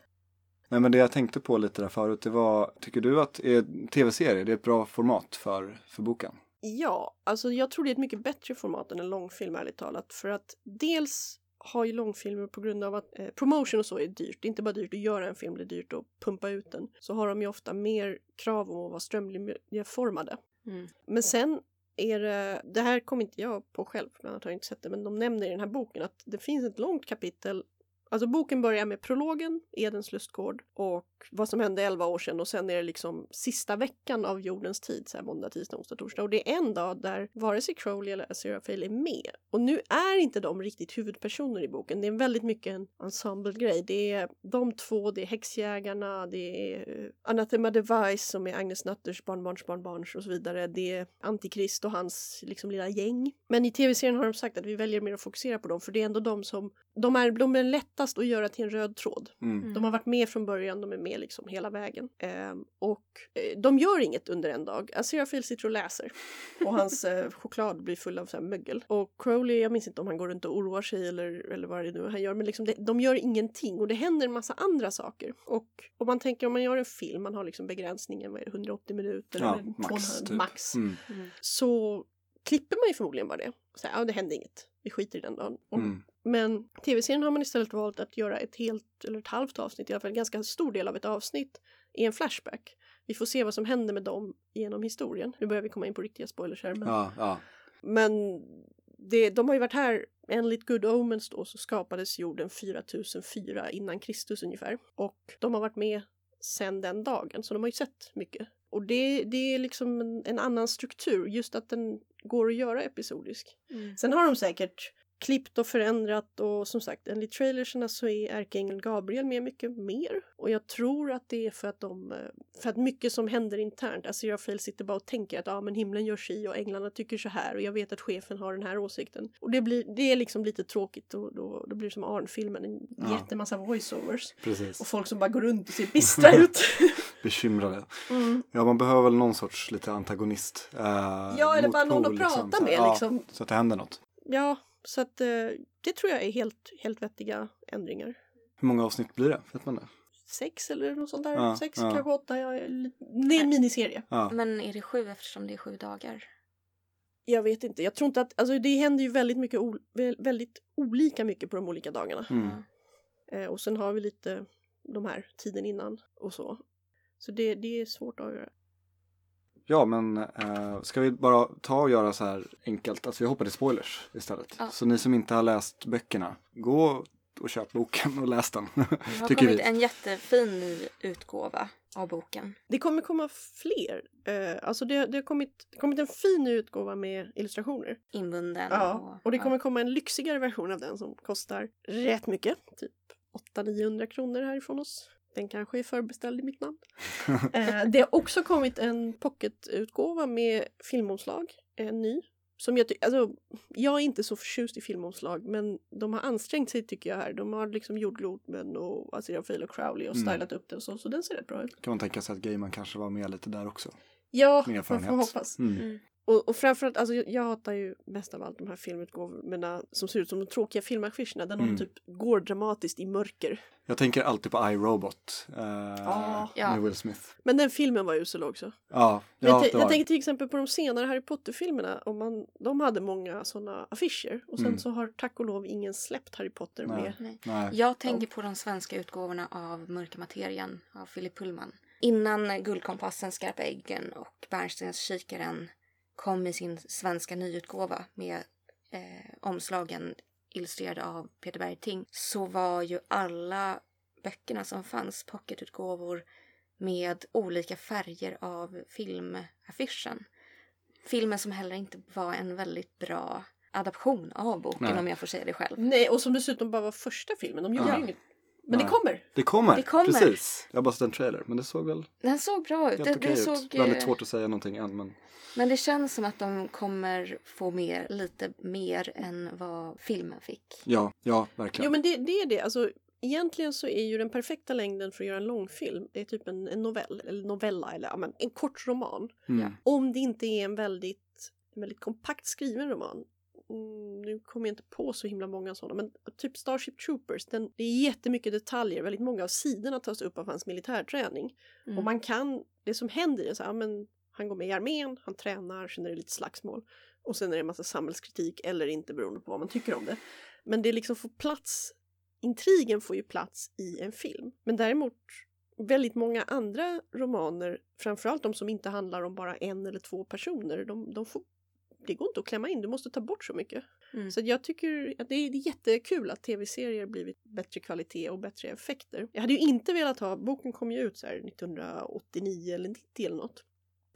Nej men det jag tänkte på lite där förut, det var, tycker du att är tv-serie, det är ett bra format för, för boken? Ja, alltså jag tror det är ett mycket bättre format än en långfilm ärligt talat. För att dels har ju långfilmer på grund av att eh, promotion och så är dyrt. Det är inte bara dyrt att göra en film, det är dyrt att pumpa ut den. Så har de ju ofta mer krav om att vara strömlinjeformade. Mm. Men sen är det, det här kom inte jag på själv, bland annat har jag inte sett det, men de nämner i den här boken att det finns ett långt kapitel Alltså boken börjar med prologen, Edens lustgård och vad som hände 11 år sedan och sen är det liksom sista veckan av jordens tid, så här måndag, tisdag, onsdag, torsdag. Och det är en dag där vare sig Crowley eller Aziraphale är med. Och nu är inte de riktigt huvudpersoner i boken. Det är väldigt mycket en ensemble-grej. Det är de två, det är häxjägarna, det är eh, Anathema Device som är Agnes Nutters barnbarns barnbarns och så vidare. Det är Antikrist och hans liksom lilla gäng. Men i tv-serien har de sagt att vi väljer mer att fokusera på dem för det är ändå de som de är, de är lättast att göra till en röd tråd. Mm. De har varit med från början, de är med liksom hela vägen. Ehm, och eh, de gör inget under en dag. Aziraphale sitter och läser. Och hans eh, choklad blir full av så här mögel. Och Crowley, jag minns inte om han går runt och oroar sig eller, eller vad det nu han gör. Men liksom det, de gör ingenting och det händer en massa andra saker. Och om man tänker om man gör en film, man har liksom begränsningen, vad är det, 180 minuter Ja, eller max, 200, typ. max. Mm. Mm. Så klipper man ju förmodligen bara det. Så här, ja, det hände inget. Vi skiter i den dagen. Och Mm. Men tv-serien har man istället valt att göra ett helt eller ett halvt avsnitt, i alla fall en ganska stor del av ett avsnitt, i en flashback. Vi får se vad som händer med dem genom historien. Nu börjar vi komma in på riktiga spoilers här. Men, Ja, ja. men det, de har ju varit här, enligt Good Omens då, så skapades jorden 4004 innan Kristus ungefär. Och de har varit med sedan den dagen, så de har ju sett mycket. Och det, det är liksom en, en annan struktur, just att den går att göra episodisk. Mm. Sen har de säkert klippt och förändrat och som sagt enligt trailerserna så är ärkeängeln Gabriel med mycket mer. Och jag tror att det är för att de, eh, för att mycket som händer internt, Aziraphale sitter bara och tänker att ja men himlen gör si och änglarna tycker så här och jag vet att chefen har den här åsikten. Och det blir, det är liksom lite tråkigt och då, då blir det som Arn-filmen, en Ja. jättemassa voiceovers. Precis. Och folk som bara går runt och ser bistra ut. Bekymrade. Mm. Ja, man behöver väl någon sorts lite antagonist. Eh, Ja, eller bara någon att prata så här. med Ja, liksom. Så att det händer något. Ja, Så att eh, det tror jag är helt, helt vettiga ändringar. Hur många avsnitt blir det? Vet man det? Sex eller något sånt där. Ja, Sex, ja. kanske åtta. Jag, det är en miniserie. Ja. Men är det sju eftersom det är sju dagar? Jag vet inte. Jag tror inte att, alltså det händer ju väldigt mycket, väldigt olika mycket på de olika dagarna. Mm. Eh, och sen har vi lite de här tiden innan och så. Så det, det är svårt att avgöra. Ja, men eh, ska vi bara ta och göra så här enkelt, alltså vi hoppar till spoilers istället. Ja. Så ni som inte har läst böckerna, gå och köp boken och läs den. Det har kommit vi. en jättefin ny utgåva av boken. Det kommer komma fler. Eh, alltså det, det har kommit, det har kommit en fin utgåva med illustrationer. Inbunden. Ja, och det ja. kommer komma en lyxigare version av den som kostar rätt mycket. Typ 800-900 kronor härifrån oss. Den kanske är förbeställd i mitt namn. eh, det har också kommit en pocketutgåva med filmomslag. En ny. Som jag, alltså, jag är inte så förtjust i filmomslag men de har ansträngt sig tycker jag här. De har liksom gjort Glotman och Azira Fail och Crowley och Mm. stylat upp det och så. Så den ser rätt bra ut. kan man tänka sig att Gaiman kanske var med lite där också. Ja, man får hoppas. Mm. Mm. Och, och framförallt, alltså jag, jag hatar ju mest av allt de här filmutgåvorna som ser ut som de tråkiga filmaffischerna där någon Mm. typ går dramatiskt i mörker. Jag tänker alltid på iRobot eh, Ja. Ja. med Will Smith. Men den filmen var usel också. Ja, ja jag, det jag tänker till exempel på de senare Harry Potter-filmerna. Man, de hade många sådana affischer och sen Mm. så har tack och lov ingen släppt Harry Potter Nej. med. Nej. Nej. Jag tänker på de svenska utgåvorna av Mörka materian av Philip Pullman. Innan Guldkompassen, Skarpa äggen och Bernstens kikaren kom i sin svenska nyutgåva med eh, omslagen illustrerade av Peter Bergting så var ju alla böckerna som fanns pocketutgåvor med olika färger av filmaffischen. Filmen som heller inte var en väldigt bra adaption av boken Nej. om jag får säga det själv. Nej, och som dessutom bara var första filmen. De gjorde Ja. inget. Men Nej. det kommer! Det kommer, Det kommer. precis. Jag har bara sett en trailer, men det såg väl Den såg bra ut. helt Det, okej det ut. såg, Väldigt eh, svårt att säga någonting än, men Men det känns som att de kommer få mer, lite mer än vad filmen fick. ja, ja, verkligen. Jo men det, det är det. Alltså, egentligen så är ju den perfekta längden för att göra en långfilm, det är typ en, en novell, eller novella, eller ja, men en kort roman. Mm. Om det inte är en väldigt, en väldigt kompakt skriven roman. Mm, nu kommer jag inte på så himla många sådana, men typ Starship Troopers, den, det är jättemycket detaljer, väldigt många av sidorna tas upp av hans militärträning. Mm. Och man kan, det som händer är så här, men han går med i armén, han tränar, sen är det lite slagsmål. Och sen är det en massa samhällskritik eller inte beroende på vad man tycker om det. Men det liksom får plats, intrigen får ju plats i en film. Men däremot väldigt många andra romaner, framförallt de som inte handlar om bara en eller två personer, de, de får, det går inte att klämma in, du måste ta bort så mycket. Mm. Så jag tycker att det är jättekul att tv-serier blivit bättre kvalitet och bättre effekter. Jag hade ju inte velat ha, boken kom ju ut så här 1989 eller 90 eller något.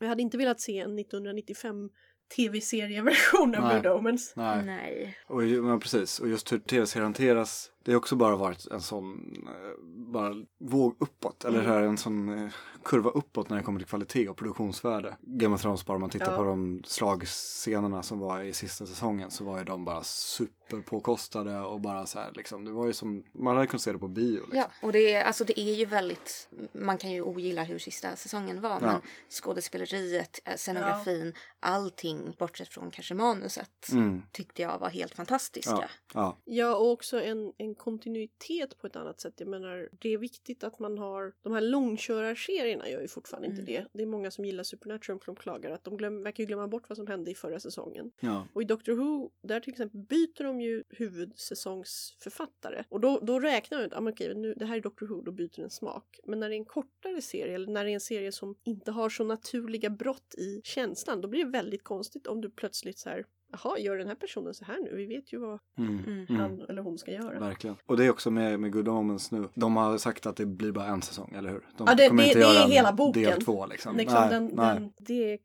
Jag hade inte velat se en 1995 tv-serieversion av Nej. Good Omens. Nej. Nej. Och, men precis, och just hur tv-serier hanteras, det har också bara varit en sån eh, bara våg uppåt, eller Mm. här, en sån eh, kurva uppåt när det kommer till kvalitet och produktionsvärde. Game of Thrones bara, om man tittar Ja. på de slagscenerna som var i sista säsongen så var ju de bara superpåkostade och bara så här liksom, det var ju som, man hade kunnat se det på bio liksom. Ja, och det är, alltså det är ju väldigt, man kan ju ogilla hur sista säsongen var, Ja. men skådespeleriet, eh, scenografin, allting bortsett från kanske manuset Mm, tyckte jag var helt fantastiska. ja, ja, Ja, och också en, en kontinuitet på ett annat sätt. Jag menar, det är viktigt att man har... De här långkörarserierna gör ju fortfarande Mm. inte det. Det är många som gillar Supernatural som klagar att de glöm, verkar glömma bort vad som hände i förra säsongen. ja. Och i Doctor Who, där till exempel byter de ju huvudsäsongsförfattare. Och då, då räknar man ut, ah, men okej, nu, det här är Doctor Who, då byter den smak. Men när det är en kortare serie, eller när det är en serie som inte har så naturliga brott i känslan, då blir det väldigt konstigt om du plötsligt så här, jaha, gör den här personen så här nu? Vi vet ju vad Mm, Mm. mm. han eller hon ska göra. Verkligen. Och det är också med, med Good Omens nu. De har sagt att det blir bara en säsong, eller hur? De Ja, det- kommer det- inte det är göra en hela boken. Del två liksom. Liksom, nej, den, nej, Den, det är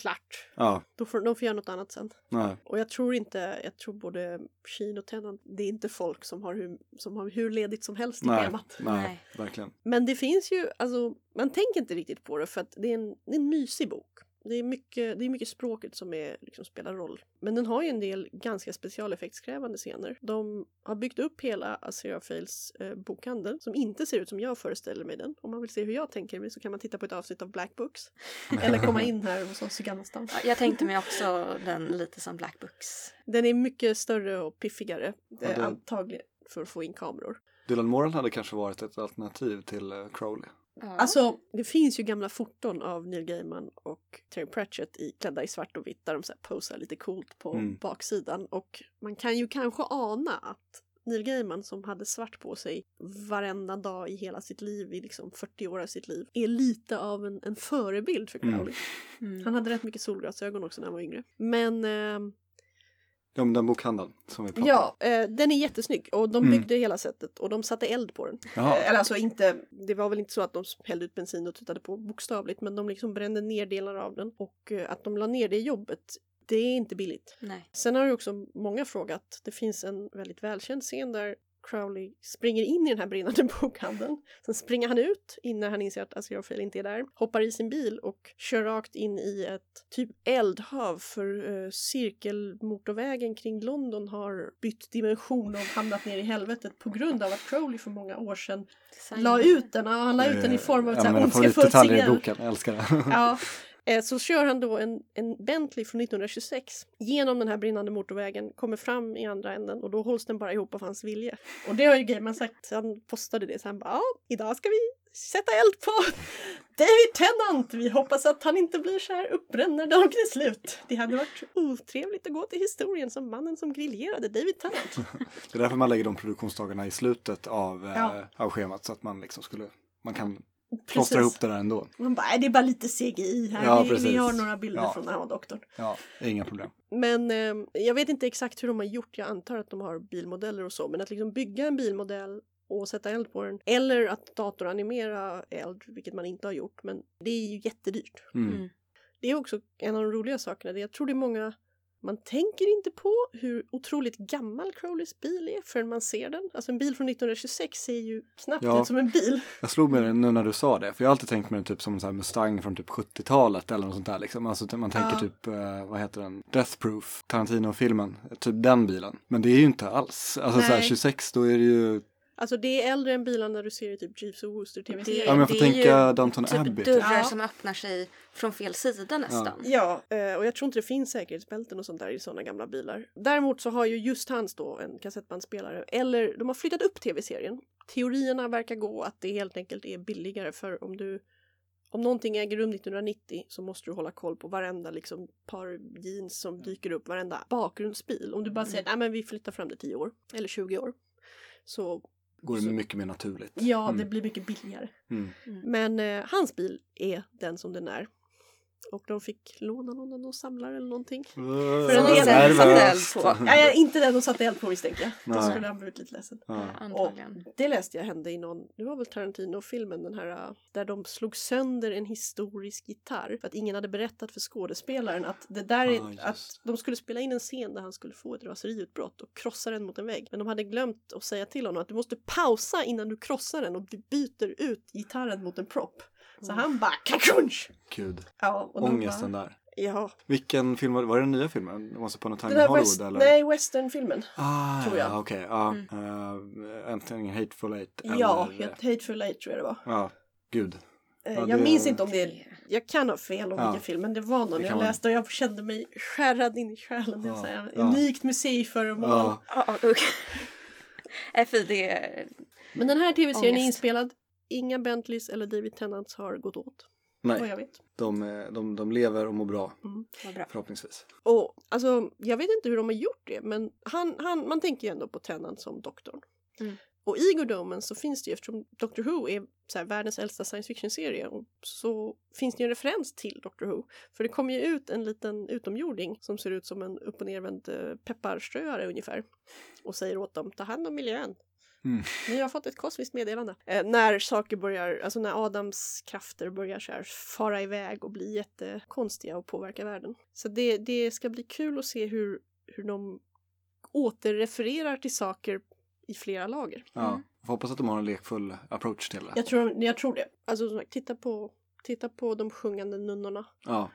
klart. Ja, Då får, de får göra något annat sen. nej. Och jag tror inte, jag tror både Sheen och Tennant, det är inte folk som har hur, som har hur ledigt som helst i Nej, schemat. nej, Nej. verkligen. Men det finns ju, alltså man tänker inte riktigt på det för att det är en, det är en mysig bok. Det är mycket, det är mycket språket som är, liksom, spelar roll. Men den har ju en del ganska specialeffektskrävande scener. De har byggt upp hela Aziraphales eh, bokhandel som inte ser ut som jag föreställer mig den. Om man vill se hur jag tänker mig så kan man titta på ett avsnitt av Black Books. Eller komma in här hos oss i Gamla stan. Ja, Jag tänkte mig också den lite som Black Books. Den är mycket större och piffigare. Ja, eh, det- Antagligen för att få in kameror. Dylan Moran hade kanske varit ett alternativ till eh, Crowley. Ja. Alltså, det finns ju gamla foton av Neil Gaiman och Terry Pratchett i, klädda i svart och vitt där de så här posar lite coolt på Mm. baksidan. Och man kan ju kanske ana att Neil Gaiman som hade svart på sig varenda dag i hela sitt liv, i liksom 40 år av sitt liv, är lite av en, en förebild för Mm. Crowley. Mm. Han hade rätt mycket solglasögon också när han var yngre. Men ehm, Ja, men den bokhandeln som vi pratade ja, eh, den är jättesnygg och de Mm. byggde hela sättet och de satte eld på den. Jaha. Eh, Eller alltså inte, det var väl inte så att de hällde ut bensin och tittade på bokstavligt men de liksom brände ner delar av den och eh, att de la ner det jobbet det är inte billigt. Nej. Sen har ju också många frågat, det finns en väldigt välkänd scen där Crowley springer in i den här brinnande bokhandeln. Sen springer han ut innan han inser att Aziraphale inte är där. Hoppar i sin bil och kör rakt in i ett typ eldhav för uh, cirkelmotorvägen kring London har bytt dimension och hamnat ner i helvetet på grund av att Crowley för många år sedan Design. la ut den. Ja, han la ut den i form av ett ja, här mina ondskefullt signal. boken, jag älskar det. Ja. Eh, Så kör han då en, en Bentley från 1926 genom den här brinnande motorvägen, kommer fram i andra änden och då hålls den bara ihop av hans vilja. Och det har ju Gaiman sagt, han postade det så han bara ja, idag ska vi sätta eld på David Tennant. Vi hoppas att han inte blir så här uppbränd när dagen är slut. Det hade varit otrevligt att gå till historien som mannen som griljerade David Tennant. Det är därför man lägger de produktionsdagarna i slutet av, eh, Ja. av schemat så att man liksom skulle, man kan. Plåstra ihop det där ändå. Man bara, "Nej, det är bara lite CGI här. Ja, vi, vi har några bilder Ja. från han var doktorn. Ja, inga problem. Men eh, jag vet inte exakt hur de har gjort. Jag antar att de har bilmodeller och så. Men att liksom bygga en bilmodell och sätta eld på den. Eller att datoranimera eld, vilket man inte har gjort. Men det är ju jättedyrt. Mm. Mm. Det är också en av de roliga sakerna. Det Jag tror det är många man tänker inte på hur otroligt gammal Crowleys bil är förrän man ser den. Alltså en bil från 1926 ser ju knappt Ja. ut som en bil. Jag slog mig det nu när du sa det, för jag har alltid tänkt mig den typ som en Mustang från typ 70-talet eller något sånt där liksom. Alltså man tänker Ja. typ, eh, vad heter den, Death Proof, Tarantino-filmen, typ den bilen. Men det är ju inte alls, alltså så här Nej. 26 då är det ju, Alltså det är äldre än bilarna du ser i typ Jeeves och Wooster tv-serien. Ja, men jag får det är tänka Downton typ Abbey, typ. dörrar Ja. som öppnar sig från fel sida nästan. Ja, eh, och jag tror inte det finns säkerhetsbälten och sånt där i sådana gamla bilar. Däremot så har ju just hans då en kassettbandspelare, eller de har flyttat upp tv-serien. Teorierna verkar gå att det helt enkelt är billigare för om du om någonting äger rum 1990 så måste du hålla koll på varenda liksom, par jeans som dyker upp, varenda bakgrundsbil. Om du bara säger att men vi flyttar fram det 10 år eller 20 år så går det mycket mer naturligt. ja, det Mm. blir mycket billigare. Mm. Men eh, hans bil är den som den är. Och de fick låna någon av någon samlare eller någonting. För en del satte eld på. Ja, ja, inte den de satte eld på misstänker jag. Då Nej. skulle han blivit lite ledsen. Ja. Antagligen. Det läste jag hände i någon, det var väl Tarantino-filmen den här äh, där de slog sönder en historisk gitarr för att ingen hade berättat för skådespelaren att det där är, Ah, att de skulle spela in en scen där han skulle få ett raseriutbrott och krossa den mot en vägg. Men de hade glömt att säga till honom att du måste pausa innan du krossar den och du byter ut gitarren mot en prop. Så han bara kakrunch! Gud, Ja, och ångesten bara, där. Ja, Vilken film var det? Var det den nya filmen? Once upon a time in Hollywood west, eller? nej, westernfilmen. Ah, tror jag. ja, okej. ja. Mm. Antingen Hateful Eight Ja, eller... Hateful Eight tror jag det var. Ja, gud. Eh, Ja, jag det- minns inte om det är, jag kan ha fel om Ja. vilken film, men det var någon Det jag läste och jag kände mig skärrad in i själen. Är Ja, ja. Unikt museiföremål. Ja, Ja, ja. Nej, fy det... Men den här tv-serien är inspelad. Inga Bentleys eller David Tennants har gått åt, nej, jag vet. de, eh, de, de lever och mår bra, Vad bra. förhoppningsvis. Och alltså, jag vet inte hur de har gjort det, men han, han, man tänker ju ändå på Tennant som doktorn. Mm. Och i Good Omens så finns det ju, eftersom Doctor Who är så här, världens äldsta science fiction-serie, så finns det ju en referens till Doctor Who. För det kommer ju ut en liten utomjording som ser ut som en upp och nervänd eh, pepparströare ungefär. Och säger åt dem, ta hand om miljön. Mm. Ni har fått ett kosmiskt meddelande. Eh, när saker börjar, alltså när Adams krafter börjar så här fara iväg och bli jättekonstiga och påverka världen. Så det, det ska bli kul att se hur, hur de återrefererar till saker i flera lager. Ja, Mm. hoppas att de har en lekfull approach till det. Jag tror, jag tror det. Alltså titta på, titta på de sjungande nunnorna. Ja,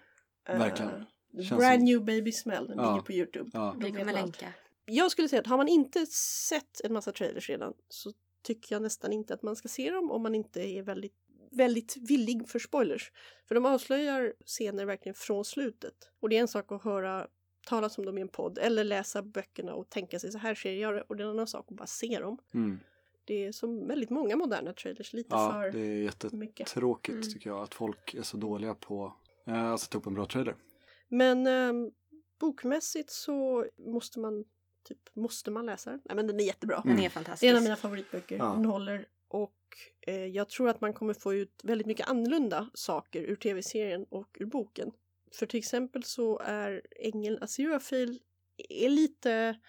Verkligen. Känns Brand som- new baby smell, den Ja. ligger på Youtube. Ja. Vi kommer länka. Jag skulle säga att har man inte sett en massa trailers redan så tycker jag nästan inte att man ska se dem om man inte är väldigt, väldigt villig för spoilers. För de avslöjar scener verkligen från slutet. Och det är en sak att höra talas om dem i en podd eller läsa böckerna och tänka sig så här ser jag det och det är en annan sak att bara se dem. Mm. Det är som väldigt många moderna trailers, lite Ja, för det är mycket. jättetråkigt Mm. tycker jag att folk är så dåliga på eh, att sätta upp en bra trailer. Men ehm, bokmässigt så måste man typ, måste man läsa den? Nej men den är jättebra. Den Mm. är fantastisk. Det är en av mina favoritböcker. Ja. Den håller och eh, jag tror att man kommer få ut väldigt mycket annorlunda saker ur tv-serien och ur boken. För till exempel så är ängeln Aziraphale är lite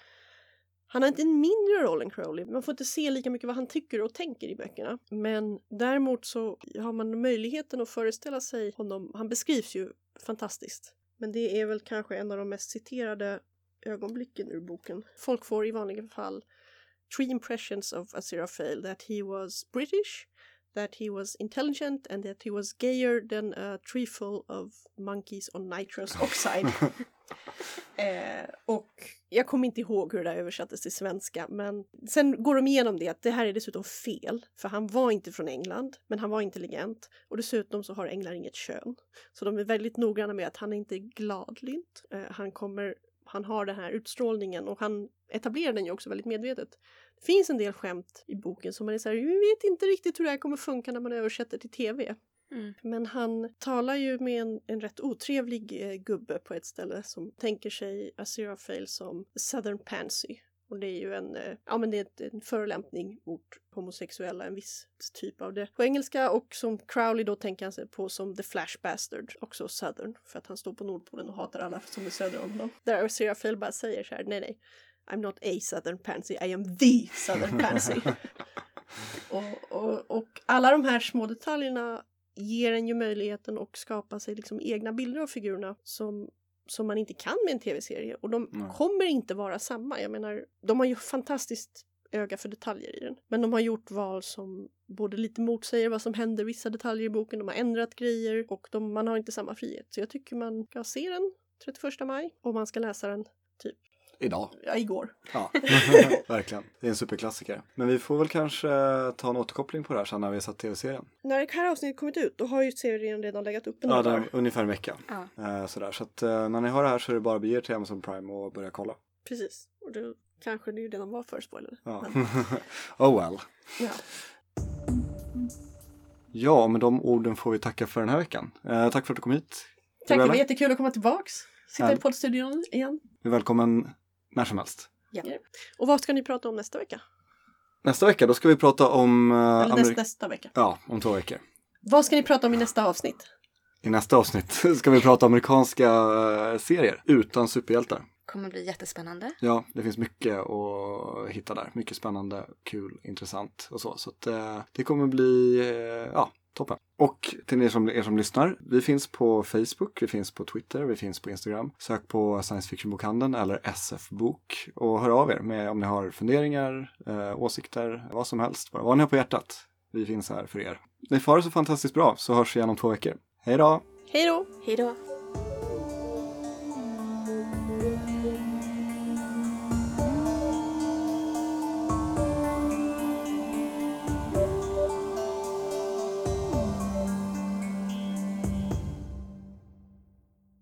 han har inte en mindre roll än Crowley. Man får inte se lika mycket vad han tycker och tänker i böckerna. Men däremot så har man möjligheten att föreställa sig honom. Han beskrivs ju fantastiskt. Men det är väl kanske en av de mest citerade ögonblicken ur boken. Folk får i vanliga fall three impressions of Aziraphale that he was British, that he was intelligent and that he was gayer than a tree full of monkeys on nitrous oxide. eh, och jag kommer inte ihåg hur det där översattes till svenska men sen går de igenom det att det här är dessutom fel för han var inte från England men han var intelligent och dessutom så har änglar inget kön. Så de är väldigt noggranna med att han inte är gladlynt. Eh, han kommer han har den här utstrålningen och han etablerar den ju också väldigt medvetet. Det finns en del skämt i boken som man är så här, vi vet inte riktigt hur det här kommer funka när man översätter till tv. Mm. Men han talar ju med en, en rätt otrevlig eh, gubbe på ett ställe som tänker sig Aziraphale som Southern Pansy. Och det är ju en, eh, ja men det är en förolämpning mot homosexuella, en viss typ av det på engelska och som Crowley då tänker han sig på som The Flash Bastard, också Southern, för att han står på Nordpolen och hatar alla som är söder om honom. Där Aziraphale bara säger så här, nej nej, I'm not a Southern Pansy, I am the Southern Pansy. och, och, och alla de här små detaljerna ger en ju möjligheten att skapa sig liksom egna bilder av figurerna som, som man inte kan med en tv-serie. Och de Mm. kommer inte vara samma. Jag menar, de har ju fantastiskt öga för detaljer i den. Men de har gjort val som både lite motsäger vad som händer vissa detaljer i boken, de har ändrat grejer och de, man har inte samma frihet. Så jag tycker man ska se den 31 maj och man ska läsa den typ Idag. ja, igår. Ja, verkligen. Det är en superklassiker. Men vi får väl kanske ta en återkoppling på det här sen när vi har sett tv-serien. När det här avsnittet kommit ut då har ju serien redan legat uppe Ja, några det dagar. är ungefär en vecka. Ja. Eh, sådär. Så att eh, när ni har det här så är det bara att bege er till Amazon Prime och börja kolla. Precis. Och då kanske det ju redan var förspoilade. Ja. Oh well. ja. Ja, med de orden får vi tacka för den här veckan. Eh, tack för att du kom hit. Tack, det var jättekul att komma tillbaks. Sitta Ja. i poddstudion igen. Välkommen när som helst. Och vad ska ni prata om nästa vecka? Nästa vecka då ska vi prata om... eh, Eller näst, nästa vecka. Ja, om två veckor. Vad ska ni prata om i nästa avsnitt? I nästa avsnitt ska vi prata amerikanska eh, serier utan superhjältar. Kommer bli jättespännande. Ja, det finns mycket att hitta där. Mycket spännande, kul, intressant och så. Så att, eh, det kommer bli, eh, ja, toppen. Och till er som, er som lyssnar, vi finns på Facebook, vi finns på Twitter, vi finns på Instagram. Sök på Science Fiction-bokhandeln eller SF-bok och hör av er med om ni har funderingar, eh, åsikter, vad som helst. Bara vad ni har på hjärtat. Vi finns här för er. Ni får det så fantastiskt bra så hörs vi igen om två veckor. Hej då! Hej då! Hej då!